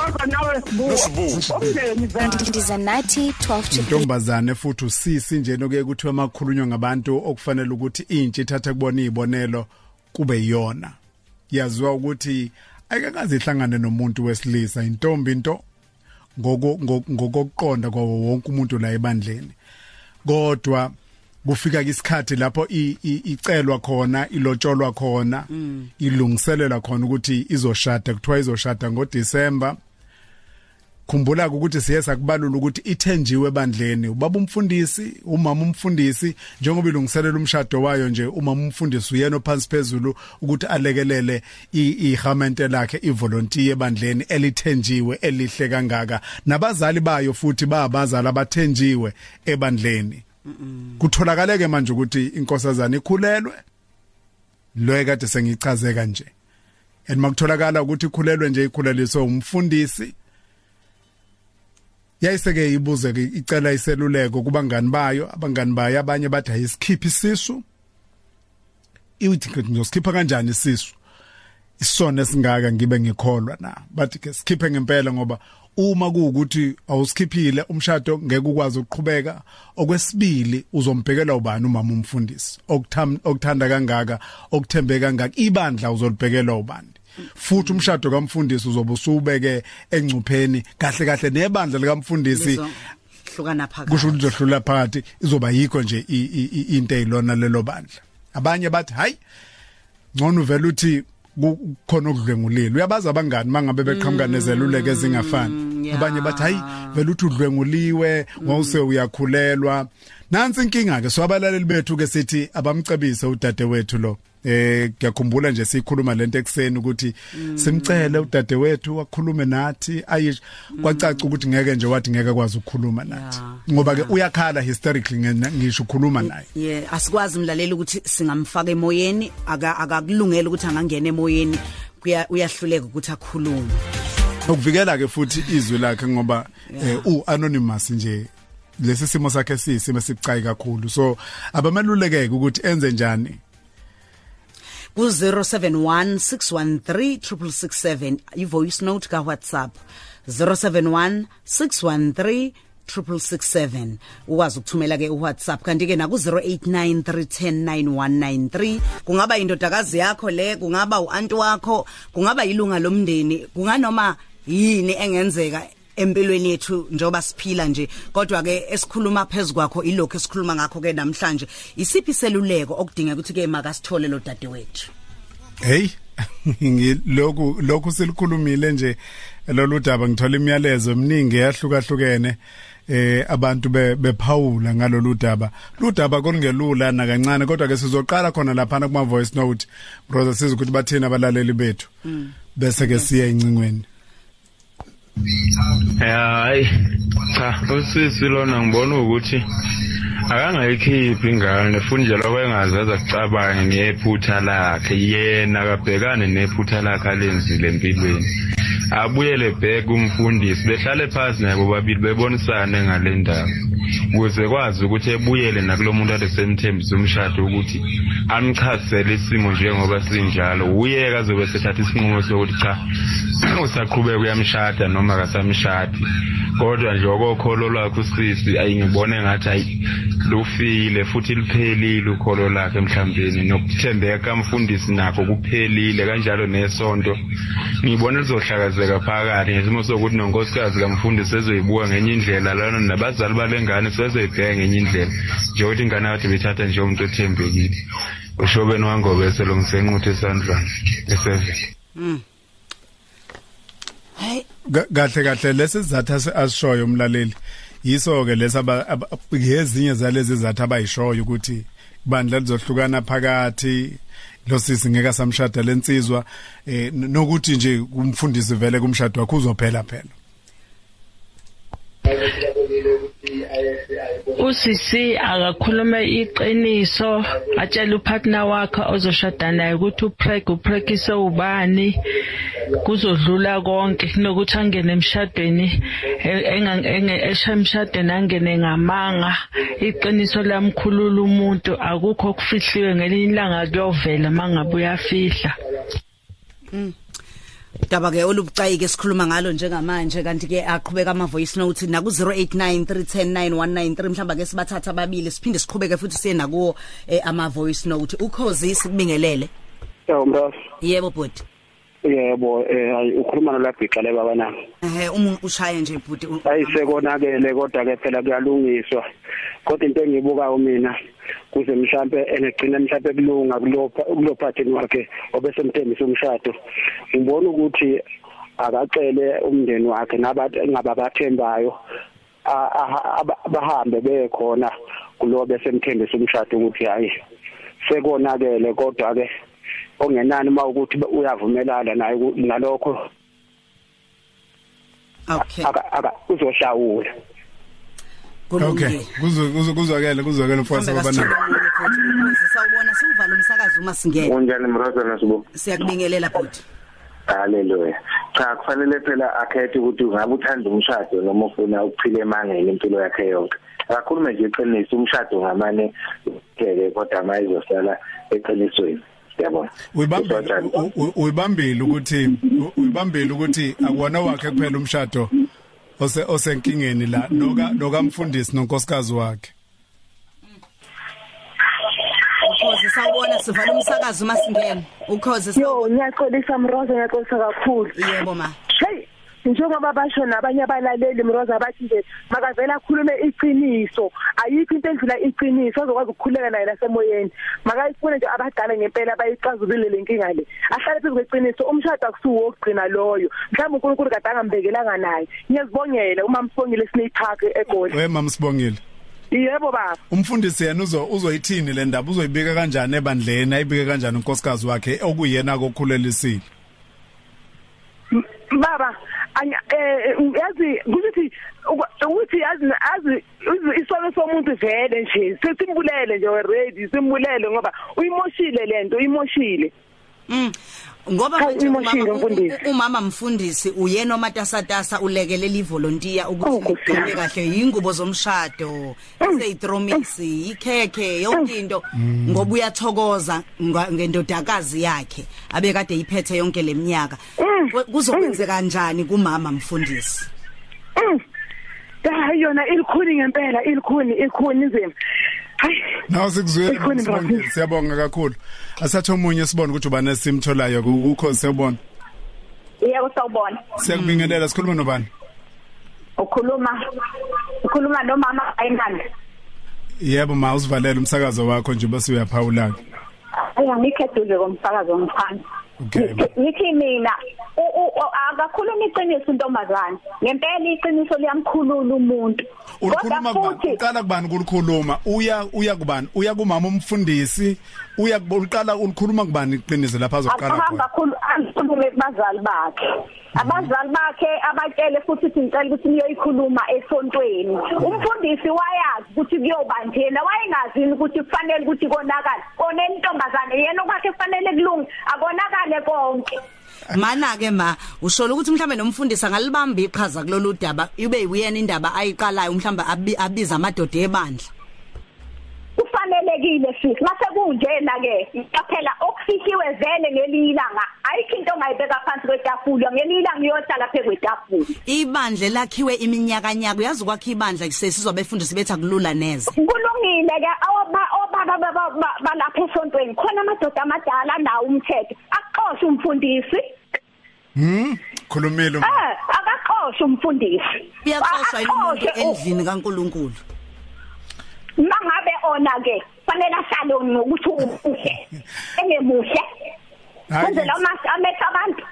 kodwa nawe sibuka umndeni vele ndiza nathi 12 to intombazane futhi usisi nje nokuye kuthiwa makhulunywa ngabantu okufanele ukuthi intsha ithathe kubona izibonelo kube yiyona. Yaziwa ukuthi ayikakaze ihlangane nomuntu wesilisa intombi into ngoko ngokokuqonda kwawo wonke umuntu la ebandleni. Kodwa kufika isikhathi lapho icelwa khona ilotsholwa khona ilungiselelwa khona ukuthi izoshada kuthiwa izoshada ngoDisemba. Khumbula ukuthi siye sakubalula ukuthi ithenjiwe ebandleni. Ubaba umfundisi umama umfundisi njengoba ilungiselela umshado wayo nje umama umfundisi uyena ophansi phezulu ukuthi alekelele ihamente lakhe ivolunteer ebandleni elithenjiwe elihle kangaka. Nabazali bayo futhi babazali abathenjiwe ebandleni. Kutholakala ke manje ukuthi inkosazana ikhulelwe. Lo ekade sengichaze kanje and makutholakala ukuthi ikhulelwe nje ikhuleliswe umfundisi. Yayiseke ibuze ke icela iseluleko kubangani bayo abangani bayo abanye bathi ayisikhiphi isisu. Ithi ngizosikhipha kanjani isisu? Isona singaka ngibe ngikholwa na. Bathi ke sikhiphe ngempela ngoba uma kuukuthi awusikhiphile umshado ngeke ukwazi ukuqhubeka. Okwesibili uzombhekela ubani umama umfundisi? Okuthanda kangaka okuthembe kangaka ibandla uzolibhekela ubani? Futhi umshado kamfundisi uzobe usubeke engcupheni kahle kahle nebandla likamfundisi. Hlukana phakathi. Kusho ukuthi uzohlula phakathi izoba yikho nje into eyilona lelo bandla. Abanye bathi hayi ngcono vele uthi kukhona okudlwengulile uyabazi abangani mangabe beqhamuka nezeluleke ezingafani. Abanye bathi hayi vele uthi udlwenguliwe ngawuse uyakhulelwa. Nansi inkinga ke so abalaleli bethu ke sithi abamcebise udade wethu lo. Eh ngiyakhumbula nje sikhuluma lento ekseni ukuthi simcele udade wethu akhulume nathi ayish kwacaca ukuthi ngeke nje wathi ngeke kwazi ukukhuluma nathi. Ngoba ke uyakhala hysterically ngisho ukukhuluma naye. Yeah asikwazi umlaleli ukuthi singamfaka emoyeni akakulungela ukuthi angangena emoyeni. Kuya uyahluleka ukuthi akhulume. Ukuvikela ke futhi izwi lakhe ngoba u anonymous nje lesi simo sakhe sisimo sibucayi kakhulu. So abamelulekeke ukuthi enze njani? Ku 0716136667 ivoice note ka WhatsApp 071613 6667 ukwazi ukuthumela ke uWhatsApp kanti ke na ku 0893109193 kungaba indodakazi yakho le kungaba uanti wakho kungaba ilunga lomndeni kunganoma yini engenzeka empilweni yethu njoba siphila nje? Kodwa ke esikhuluma phezukakho ilokho esikhuluma ngakho ke namhlanje isiphi seluleko okudinga ukuthi ke makasithole lo dade wethu hey ngilokhu lokhu silikhulumile nje. Lolu daba ngithola imiyalezo eminingi eyahlukahlukene eh abantu bephawula ngalolu daba. Ludaba kolungelula na kancane kodwa ke sizoqala khona lapha kuma voice note brother sizokuthi bathina abalaleli bethu. Bese ke siya incingweni hayi cha usisi lona ngibona ukuthi akangayikhiphi ingane futhi nje lokho engazaza kucabange ngephutha lakhe. Yena akabhekane nephutha lakhe alenzile empilweni. Abuyele back umfundisi behlale phansi naye bobabili bebonisane ngale ndaba ukuze kwazi ukuthi ebuyele nakulomuntu adesemthembisa umshado ukuthi amchazele isimo njengoba sinjalo. Uyeka azobe sethatha isinqumo sokuthi cha usaqhubeka uyamshada noma akasamshadi. Kodwa nje okokholo lwakhe usisi ayingibone ngathi ayi lufile futhi liphelile ukholo lakhe emhlambeni nokuthembeka mfundisi nakho kuphelile kanjalo nesonto. Ngibona lizohlakazeka phakathi ngesimo sokuthi nonkosikazi kamfundisi ezoyibuka ngenye indlela lana nabazali balengane sezoyibheka ngenye indlela. Njengokuthi ingane yakade bethatha njengomuntu othembekile. Ushobeni wangobese lo ngisenquthe esandlwana eseven. Hey kahle kahle lesi sizathu asishoyo umlaleli yiso ke lesa ngezinye zalezi izathu abayishoyo ukuthi bandla lizohlukana phakathi lo sisi ngeke samshada lensizwa eh nokuthi nje kumfundisi vele kumshado wakhe uzophela phela. Usisi akakhulume iqiniso atshela upartner wakhe ozoshada naye ukuthi upreg upregise ubani kuzodlula konke kunokuthi angene emshadweni eshamshadweni angene ngamanga. Iqiniso lamkhulula umuntu akukho okufihliwe ngelinye ilanga kuyovela mangabe uyafihla. Daba ke olubucayike sikhuluma ngalo njengamanje kanti ke aqhubeka ama voice note na ku 0893109193 mhlamba ke sibathatha ababili siphinde siqhubeke futhi siye nakuwo eh, ama voice note ukhozi sikubingelele? Yebo mros. yebo bhuti. Yebo eh ukhuluma nolabhiqa le baba nami. ehe uma ushaye nje bhuti u- Ayisekonakele kodwa ke phela kuyalungiswa. Kodwa into engiyibukayo mina kuze mhlambe engegcina mhlambe kulunga kulopha kulophathini wakhe obesemthembisa umshado. Ngibona ukuthi akacele umndeni wakhe nabantu ngababathembayo a- a- aba- bahambe bekhona kulo besemthembisa umshado ukuthi hayi sekonakele kodwa ke ongenani mawukuthi uyavumelana naye ku- nalokho. Okay. Aka aka uzohlawula. Okay. Kulungile kuzo kuzo kuzwakele kuzwakele mfowethu Mhlawumbe baba kasithole nami omunye futhi ukhozi sawubona siwuvala umsakazo uma singena. Unjani mroza nasibo siyakubingelela bhuti. Haleluya cha kufanele phela akhethe ukuthi ungabe uthanda umshado noma ufuna ukuphila emangeni impilo yakhe yonke. Akakhulume nje iqiniso umshado ngamane kele kodwa mayizosala eqinisweni. Siyabona uyibambile uyibambile ukuthi uyibambile ukuthi akuwona wakhe kuphela umshado ose osenkingeni la noka nokamfundisi nonkosikazi wakhe. Ukhozi sawubona sivala umsakazo uma singena ukhozi saw- Yo ngiyaxolisa Mroza ngiyaxolisa kakhulu. yebo ma. Njengoba basho nabanye abalaleli Mroza bathi nje makavela akhulume iqiniso. Ayikho into endlula iqiniso ozokwazi ukukhuleka naye nasemoyeni. Makayifune nje abadala ngempela bayixazulule lenkinga le. Ahlale phezu kweqiniso umshado akusuwo ogcina loyo. Mhlawumbe uNkulunkulu kade angambekelanga naye. Ngiyazibongela uma msibongile sineyiphark egoli. We mama sibongile. Yebo baba. Umfundisi yena uzo uzoyithini le ndaba? Uzoyibika kanjani ebandleni? Ayibike kanjani unkosikazi wakhe okuyena kokhulelisile baba anya- eh yazi kuthi ukuthi yazi izi- isono somuntu vele nje sesimbulele nje already simbulele ngoba uyimoshile lento uyimoshile. Mm. Ngoba manje umama- umama mfundisi uyena omatasatasa ulekelela ivolunteer Oh, ukuthi igcine yami. kahle. Ingubo zomshado iseyitromisi ikhekhe yonke into. Ngoba uyathokoza ngendodakazi yakhe abekade iphethe yonke leminyaka Ku- kuzokwenzeka kanjani kumama mfundisi? Hayi yona ilikhuni ngempela ilikhuni ilikhuni nzima hayi. Nawo sikuzwile Ikhona Sibongile, imbangela. siyabonga kakhulu. Asathe omunye sibone ukuthi ubani esimtholayo. Ukho siyabona? Yebo sawubona. siyakubingelela. Sikhuluma nobani? Ukhuluma ukhuluma nomama Ayinani. yebo ma usivalele umsakazo wakho nje bese uyaphawula Aya ngikheduze komsakazo ngiphansi. Okay. Ngithi mina u- u- u- akakhuluma iqiniso intombazane. Ngempela iqiniso liyamkhulula umuntu. ulikhuluma Kodwa kubani futhi uqala kubani ukulikhuluma uya uya kubani uya kumama umfundisi uya uqala ulikhuluma kubani iqiniso lapha azoqala ahamba khona khulu akhulume kubazali bakhe. Abazali bakhe abatshele futhi ukuthi ngicela ukuthi niyoyikhuluma esontweni. Umfundisi wayazi ukuthi kuyobanjena wayengazi ukuthi kufanele ukuthi konakala. Kona intombazane yena okwakhe kufanele kulunge akonakale konke. mana ke ma ushola ukuthi mhlambe nomfundisi angalibamba iqhaza kulolu daba ibe uyena indaba ayiqalayo mhlambe abi- abiza amadoda ebandla kufanelekile sisi mase kunjena ke phela okufihliwe vele ngelinye ilanga. Ayikho into ongayibeka phansi kwetafula ngelinye ilanga iyohlala phe kwetafula. Ibandla lakhiwe iminyaka nyaka uyazi kwakhe ibandla sesizwa befundisi bethi akulula neze. Kulungile ke oba obaba ba- ba- ba- balapha esontweni khona amadoda amadala nawo umthetho. Aqoshwe umfundisi. Hm khulumile. Uma. eh akaqoshwe umfundisi. Uyaxoshwa yini umuntu Aqoshwe u- endlini kaNkuluNkulu. Mangabe ona ke fanele ahlale ngokuthi umuhle engemuhle. Hayi, kwenzela uma ametha abantu.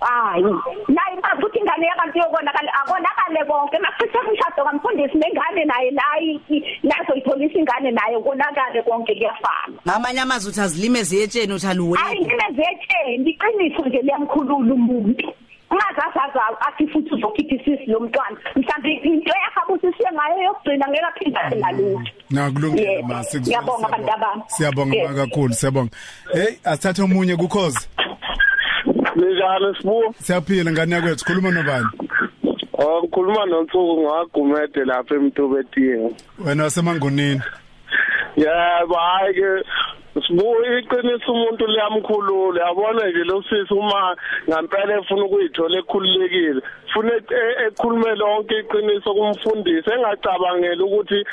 Hayi. Naye bakuthi ingane yabantu yokonakala akonakale konke machitha umshado kamfundisi nengane naye naye lazo yitholisa ingane naye konakale konke kuyafana. Ngamanye amazwi uthi azilime ziyetsheni uthi hayi aluweki nimezetheni iqiniso nje liyamkhulula umuntu. Ungazazaza athi futhi uzokhipha isisi lomntwana mhlawumbe into yakhe usisiye ngayo yokugcina ngeke aphinde abe nalutho nakulungile Yebo. ma sikuzwile, Ngiyabonga bantu abami. siyabonga kakhulu siyabonga hey asithathe omunye kukhozi Linjani sibu? siyaphila ngane yakwethu khuluma nobani Oh ngikhuluma noNtsuku ngagumede lapha eMtobetini. wena wasemangonini Yebo hayi ke sibu iqinisa umuntu liyamkhulula yabona nje lo sisi uma ngempela efuna ukuyithola ekhululekile. Fune e- ekhulume lonke iqiniso kumfundisi engacabangela ukuthi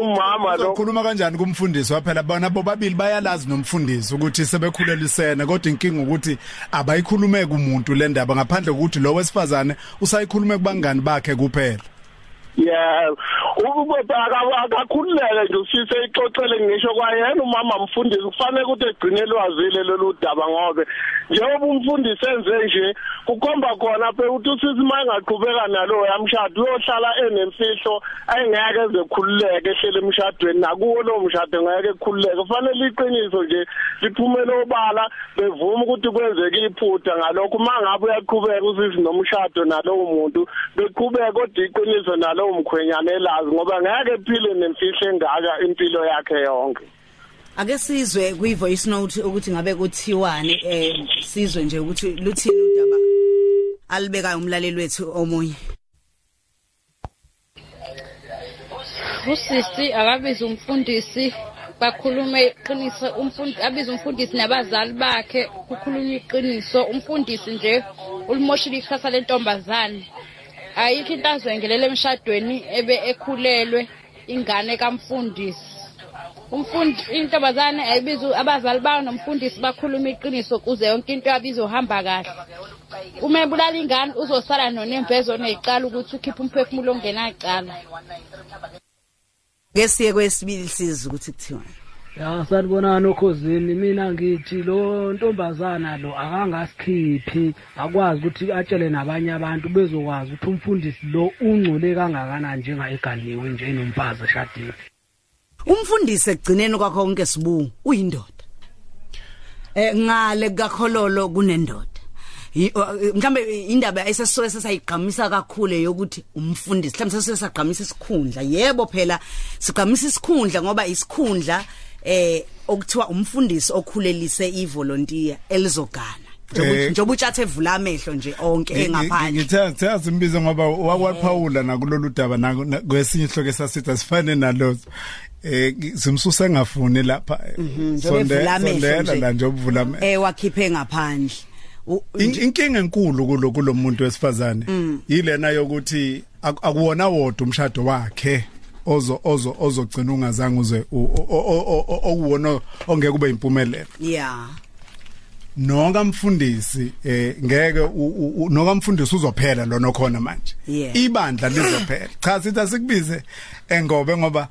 umama lo ukhuluma kanjani kumfundisi waphela? Bona bobabili bayalazi nomfundisi ukuthi sebekhulelisene kodwa inkinga ukuthi abayikhulume kumuntu le ndaba ngaphandle kokuthi lo wesifazane usayikhulume kubangani bakhe kuphela. Yeah. Ukubona akakhululeke nje usise ixoxele ngisho kwayena umama mfundisi kufanele ukuthi egcine lwazile lolu daba ngobe njengoba umfundisi enze nje kukomba khona phe ukuthi usisi mayengaqhubeka nalo yamshado uyohlala enemfihlo ayengeke ezekhululeke ehlele emshadweni nakuwo lo mshado ngeke ekhululeke kufanele iqiniso nje liphumele obala bevuma ukuthi kwenzeke iphutha ngalokho mangabe uyaqhubeka usisi nomshado nalowo muntu beqhubeka kodwa iqiniso nalowo mkhwenyana elazi ngoba ngeke ephile nemfihlo engaka impilo yakhe yonke. Ake sizwe kwi voice note ukuthi ngabe kuthiwani eh sizwe nje ukuthi luthini udaba alibeka umlaleli wethu omunye. Usisi akabize umfundisi bakhulume iqiniso umfundi abize umfundisi nabazali bakhe kukhulunywa iqiniso. Umfundisi nje ulimoshile ikusasa lentombazane. Ayikho into azwengelela emshadweni ebe ekhulelwe ingane kamfundisi. Umfundi intombazane ayibize abazali bayo nomfundisi bakhuluma iqiniso kuze yonke into yabo izohamba kahle. Uma ebulala ingane uzosala nonemvezo neyiqala ukuthi ukhiphe umphefumulo ongenacala ke siye kwesibili sizwe ukuthi kuthiwani? Ya sanibonani okhosini mina ngithi lo ntombazana lo akangasikhiphi akwazi ukuthi atshele nabanye abantu bezokwazi ukuthi umfundisi lo ungcole kangakanani njengayiganiwe nje enomfazi eshadile. Umfundisi ekugcineni kwakho konke sibu uyindoda? Eh ngale kakhololo kunendoda. Mhlambe indaba esesisuke sesayigqamisa kakhulu yokuthi umfundisi mhlambe sesisuke sagqamisa isikhundla. Yebo phela sigqamisa isikhundla ngoba isikhundla eh okuthiwa umfundisi okhulelise ivolunteer elizogana. Eh, njengoba utshathe evula amehlo nje onke engaphandle. ngithe simbize ngoba wakwaphawula nakulolu daba naku- na- kwesinye ihloko esasithi asifane nalozo eh simsusa engafuni lapha. Amehlo sondela la nje obuvula amehlo eh wakhiphe ngaphandle. Inkinga enkulu kulo kulomuntu wesifazane. Mm. yilena yokuthi ak- akuwona wodwa umshado wakhe. Ozo ozo ozogcina ungazange uze okuwona ongeke kube impumelelo yeah noka mfundisi eh ngeke noka mfundisi uzophela lona khona manje. Yeah. ibandla lizophela. Cha sithi asikubize engobe ngoba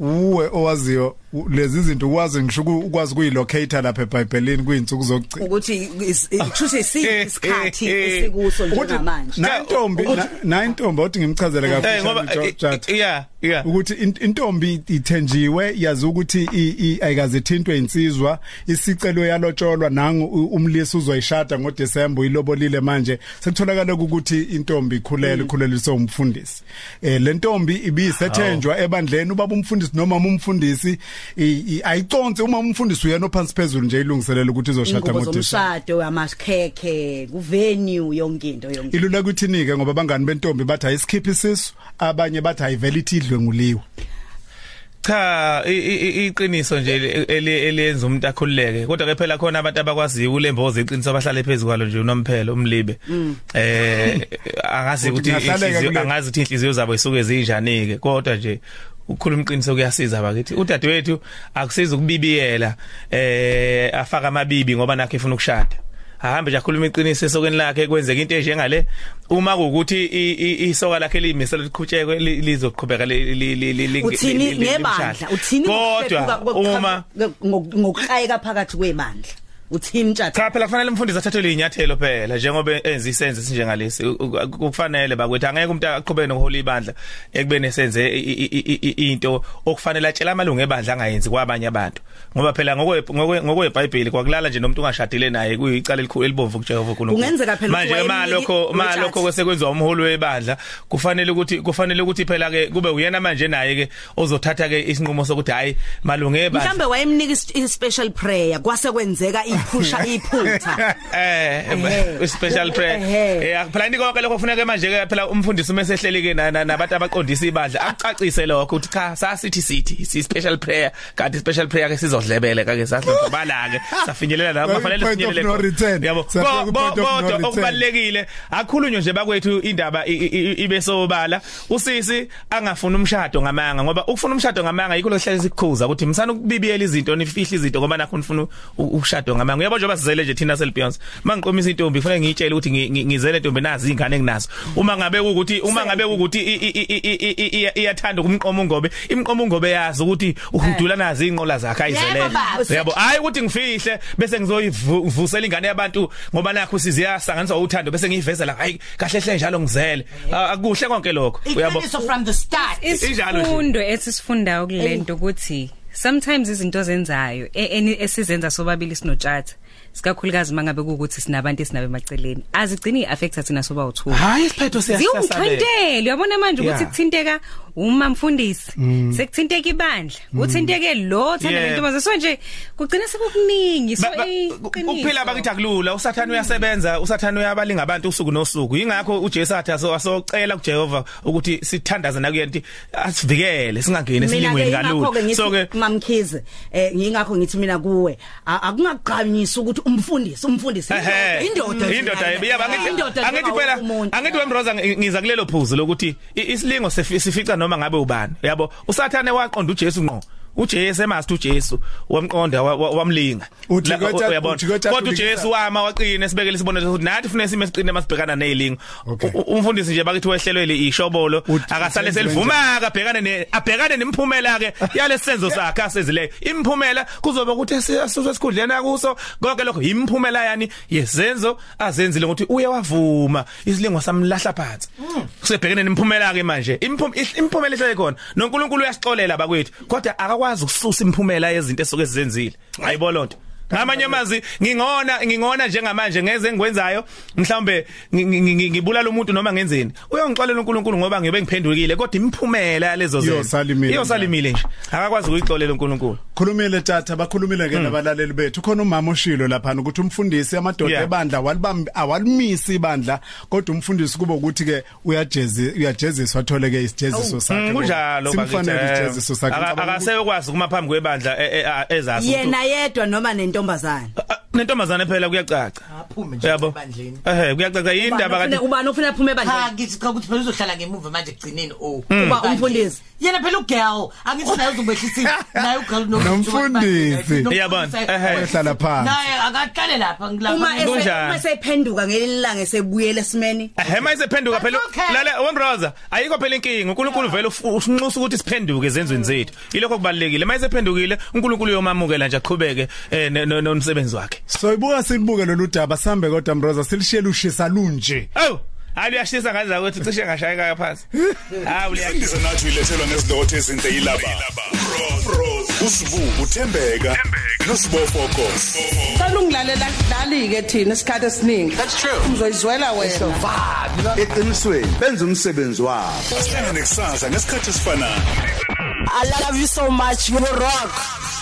uwe owaziyo u- lezi zinto ukwazi ngisho uku- ukwazi kuyilocator lapha eBhayibhelini kuyinsuku zokugcina ukuthi kusho isikhathi esikuso njengamanje Nantombi nantombi othi ngimchazele Eh, kahle ngoba, eh, eh, yeah yeah. Ukuthi in- intombi ithenjiwe yazi ukuthi i- i- ayikazithintwe insizwa isicelo yalotsholwa nangu u- umlisi uzoyishada ngoDecember ilobolile manje. Sekutholakala ukuthi intombi ikhulele ikhuleliswe umfundisi eh le ntombi ibisethenjwa ebandleni ubaba umfundisi noma umfundisi ayiconse uma umfundisi uyena ophansi phezulu nje ilungiselela ukuthi izoshada ngoDecember zomshado amakhekhe kuvenue yonke into yonke ilula ukuthi ke ngoba bangani bentombi bathi ayisikhiphi isisu abanye bathi ayivele ithidlwe nguliwe cha i- i- i- iqiniso nje eli- eli- eliyenza umuntu akhululeke. Kodwa ke phela khona abantu abakwaziyo kulemboza iqiniso abahlale phezulu kwalo nje unomphelo umlibe. Eh angazi Ukuthi angazi ukuthi inhliziyo zabo isuke zinjani ke kodwa nje ukukhuluma iqiniso kuyasiza bakithi udadewethu akusiza ukubibiyela eh afaka amabibi ngoba nakhe efuna ukushada ahambe nje akhuluma iqiniso esokweni lakhe kwenzeka into enjengale uma kuukuthi i- i- isoka lakhe limisela liqhutshekwe li- lizoqhubeka li- li- li- li- li- uthini li- li- ngebandla limshade. uthini kodwa uma ngokuqhayeka phakathi kwebandla uthini mthatha cha phela kufanele umfundisi athathelwe inyathelo phela njengoba enza isenzo sinjengalesi U- u- kufanele bakwethu angeke umuntu aqhubeke nokuhola ibandla ekubene esenze i- i- i- i- into okufanele atshela amalungu ebandla angayenzi kwabanye abantu. Ngoba phela ngokwe ngokwe- ngokweBhayibheli kwakulala nje nomuntu ungashadile naye kuyicala elikhulu elibomvu kuJehova kuNkulunkulu Kungenzeka phela manje ukuthi ke wayemniki- malokho malokho Richard. kwesekwenziwa umholi webandla kufanele ukuthi kufanele ukuthi phela ke kube uyena manje naye ke ozothatha ke isinqumo sokuthi hayi malungu ebandla. Mhlambe wayemnika is- i special prayer kwase kwenzeka ukuphusha iphutha eh special prayer. Eh phela niko konke lokho kufuneka manje ke phela umfundisi umesehleli ke nabantu abaqondisa ibandla acacise lokho uthi cha sasithi sithi si special prayer. Kanti special prayer ke sizodlebele ke sahlobala ke safinyelela la kufanele sifinyelele yabo. Kodwa okubalekile akukhulunywe nje bakwethu indaba ibe sobala. Usisi angafuna umshado ngamanga ngoba ukufuna umshado ngamanga yikho lokuhlala sikukhuza ukuthi msana ukubibiyela izinto nifihla izinto ngoba nakho nifuna ushado ngamanga. Uyabo njengoba sizele nje thina selbeyonce mangiqomisa intombi kufanele ngiyitshele ukuthi ngizele intombi nazi ingane enginazo. Uma ngabe ukuthi uma ngabe ukuthi iyathanda ukumqoma ungobe imqoma ungobe yazi ukuthi uhudula nazi inqola zakhe ayizelele. Yabo hayi ukuthi ngifihle bese ngizoyivusela ingane yabantu ngoba nakho siziyasanganiswa uthando bese ngiyivezela hayi kahle hle njalo ngizele. Akuhle konke lokho. Uyabo? From the start. Isifundo esisifundayo kulento ukuthi sometimes izinto zenzayo esizenza sobabili sinotshata sikakhulukazi mangabe kuukuthi sinabantu esinabe emaceleni azigcini iaffecta thina soba u2 hayi isiphetho siyasihlabela uyabona manje ukuthi kuthinteka uma mfundisi. Mm. sekuthinteka ibandla. Kuthinteke lo thanda lentomazi so nje kugcina sekukuningi. So ukuphila bakithi akulula. Usathana uyasebenza usathana uyabalinga abantu usuku nosuku. Ingakho uJesu athi asocela kuJehova ukuthi sithandaze nakuyenti asivikele singangeni esilingweni kalula. so ke mamkhize eh ngingakho ngithi mina kuwe akungaqhamnyisa ukuthi umfundisi umfundisi indoda indoda yaba ngithi angithi phela angithi wemroza ngiza kulelo phuzu lokuthi isilingo sifica noma ngabe ubani. Yabo usathane waqonda uJesu ngqo. uJesu emazi uJesu wamqonda wamlinga. Uyabona? kodwa uJesu wama waqina sibekele isibonelo ukuthi nathi kufanele sime siqine masibhekana nezilingo umfundisi nje bakithi wehlelwe ishobolo. Akasale selivuma akabhekane ne abhekane nemphumela ke yalesenzo sakhe asezileyo imphumela kuzoba ukuthi asizwe esikhundleni akuso. Konke lokho imphumela yani. Yesenzo azenzile ukuthi uye wavuma. Isilingo samlahla phansi. Kusebhekene nemphumela ke manje. Imphumela ihlele khona. noNkulunkulu uyasixolela bakwethu. Kodwa akakwazi ukususa imphumela yezinto esuke sizenzile ayibononto ngamanye amazi ngingona ngingona njengamanje ngeze ngikwenzayo mhlawumbe ngibulala umuntu noma ngenzeni. Uyongixolela uNkulunkulu ngoba ngibe ngiphendukile kodwa imphumela yalezo zenzo. Iyosalimile nje. Akakwazi ukuyixolela uNkulunkulu. Khulumile tata. Bakhulumile ke nabalaleli bethu. Khona umama oshilo lapha ukuthi umfundisi amadoda ebandla walibamba awalimisi ibandla kodwa umfundisi kube ukuthi ke uyajezi uyajeziswa athole ke isijeziso sakhe. kunjalo simfanele ijeziso sakhe. Akaseyokwazi kuma phambi kwebandla ezazi yena yedwa noma nentombazana nentombazana phela kuyacaca. Yabo. ehe kuyacaca indaba kanti ubani ofuna aphume ebandleni? Ha ngithi cha ukuthi phela uzohlala ngemuva manje egcineni oh uba umfundisi? yena phela ugirl. Angithi naye uzobehlisisa naye ugirl nomfundisi. yabona. Ehe. Ehlala phansi. Naye akaqale lapha ngilapha uma uma sephenduka ngelilanga esebuyela esimeni. Ehe uma esephenduka phela lale wemroza ayikho phela inkinga. uNkulunkulu vele ufunqisa ukuthi siphenduke ezenzweni zethu. Ilokho kubalekile uma esephendukile uNkulunkulu uyomamukela nje aqhubeke nomsebenzi wakhe. So ibuka silibuke lolu daba sambe kodwa mroza silishiyela ushisa lunje Hayi uyashisa ngaza ukuthi cishe ngashayeka phansi. Ha uliyashisa nathi ulethelwa nezindothe ezinhle yilaba. Usibu uthembeka nosibofokos. Salungilalela dali ke thina isikhathi esiningi. That's true. Uzoyizwela wena. Eqinisweni benza umsebenzi wabo. Asihlangane kusasa ngesikhathi esifanayo. I love you so much you rock.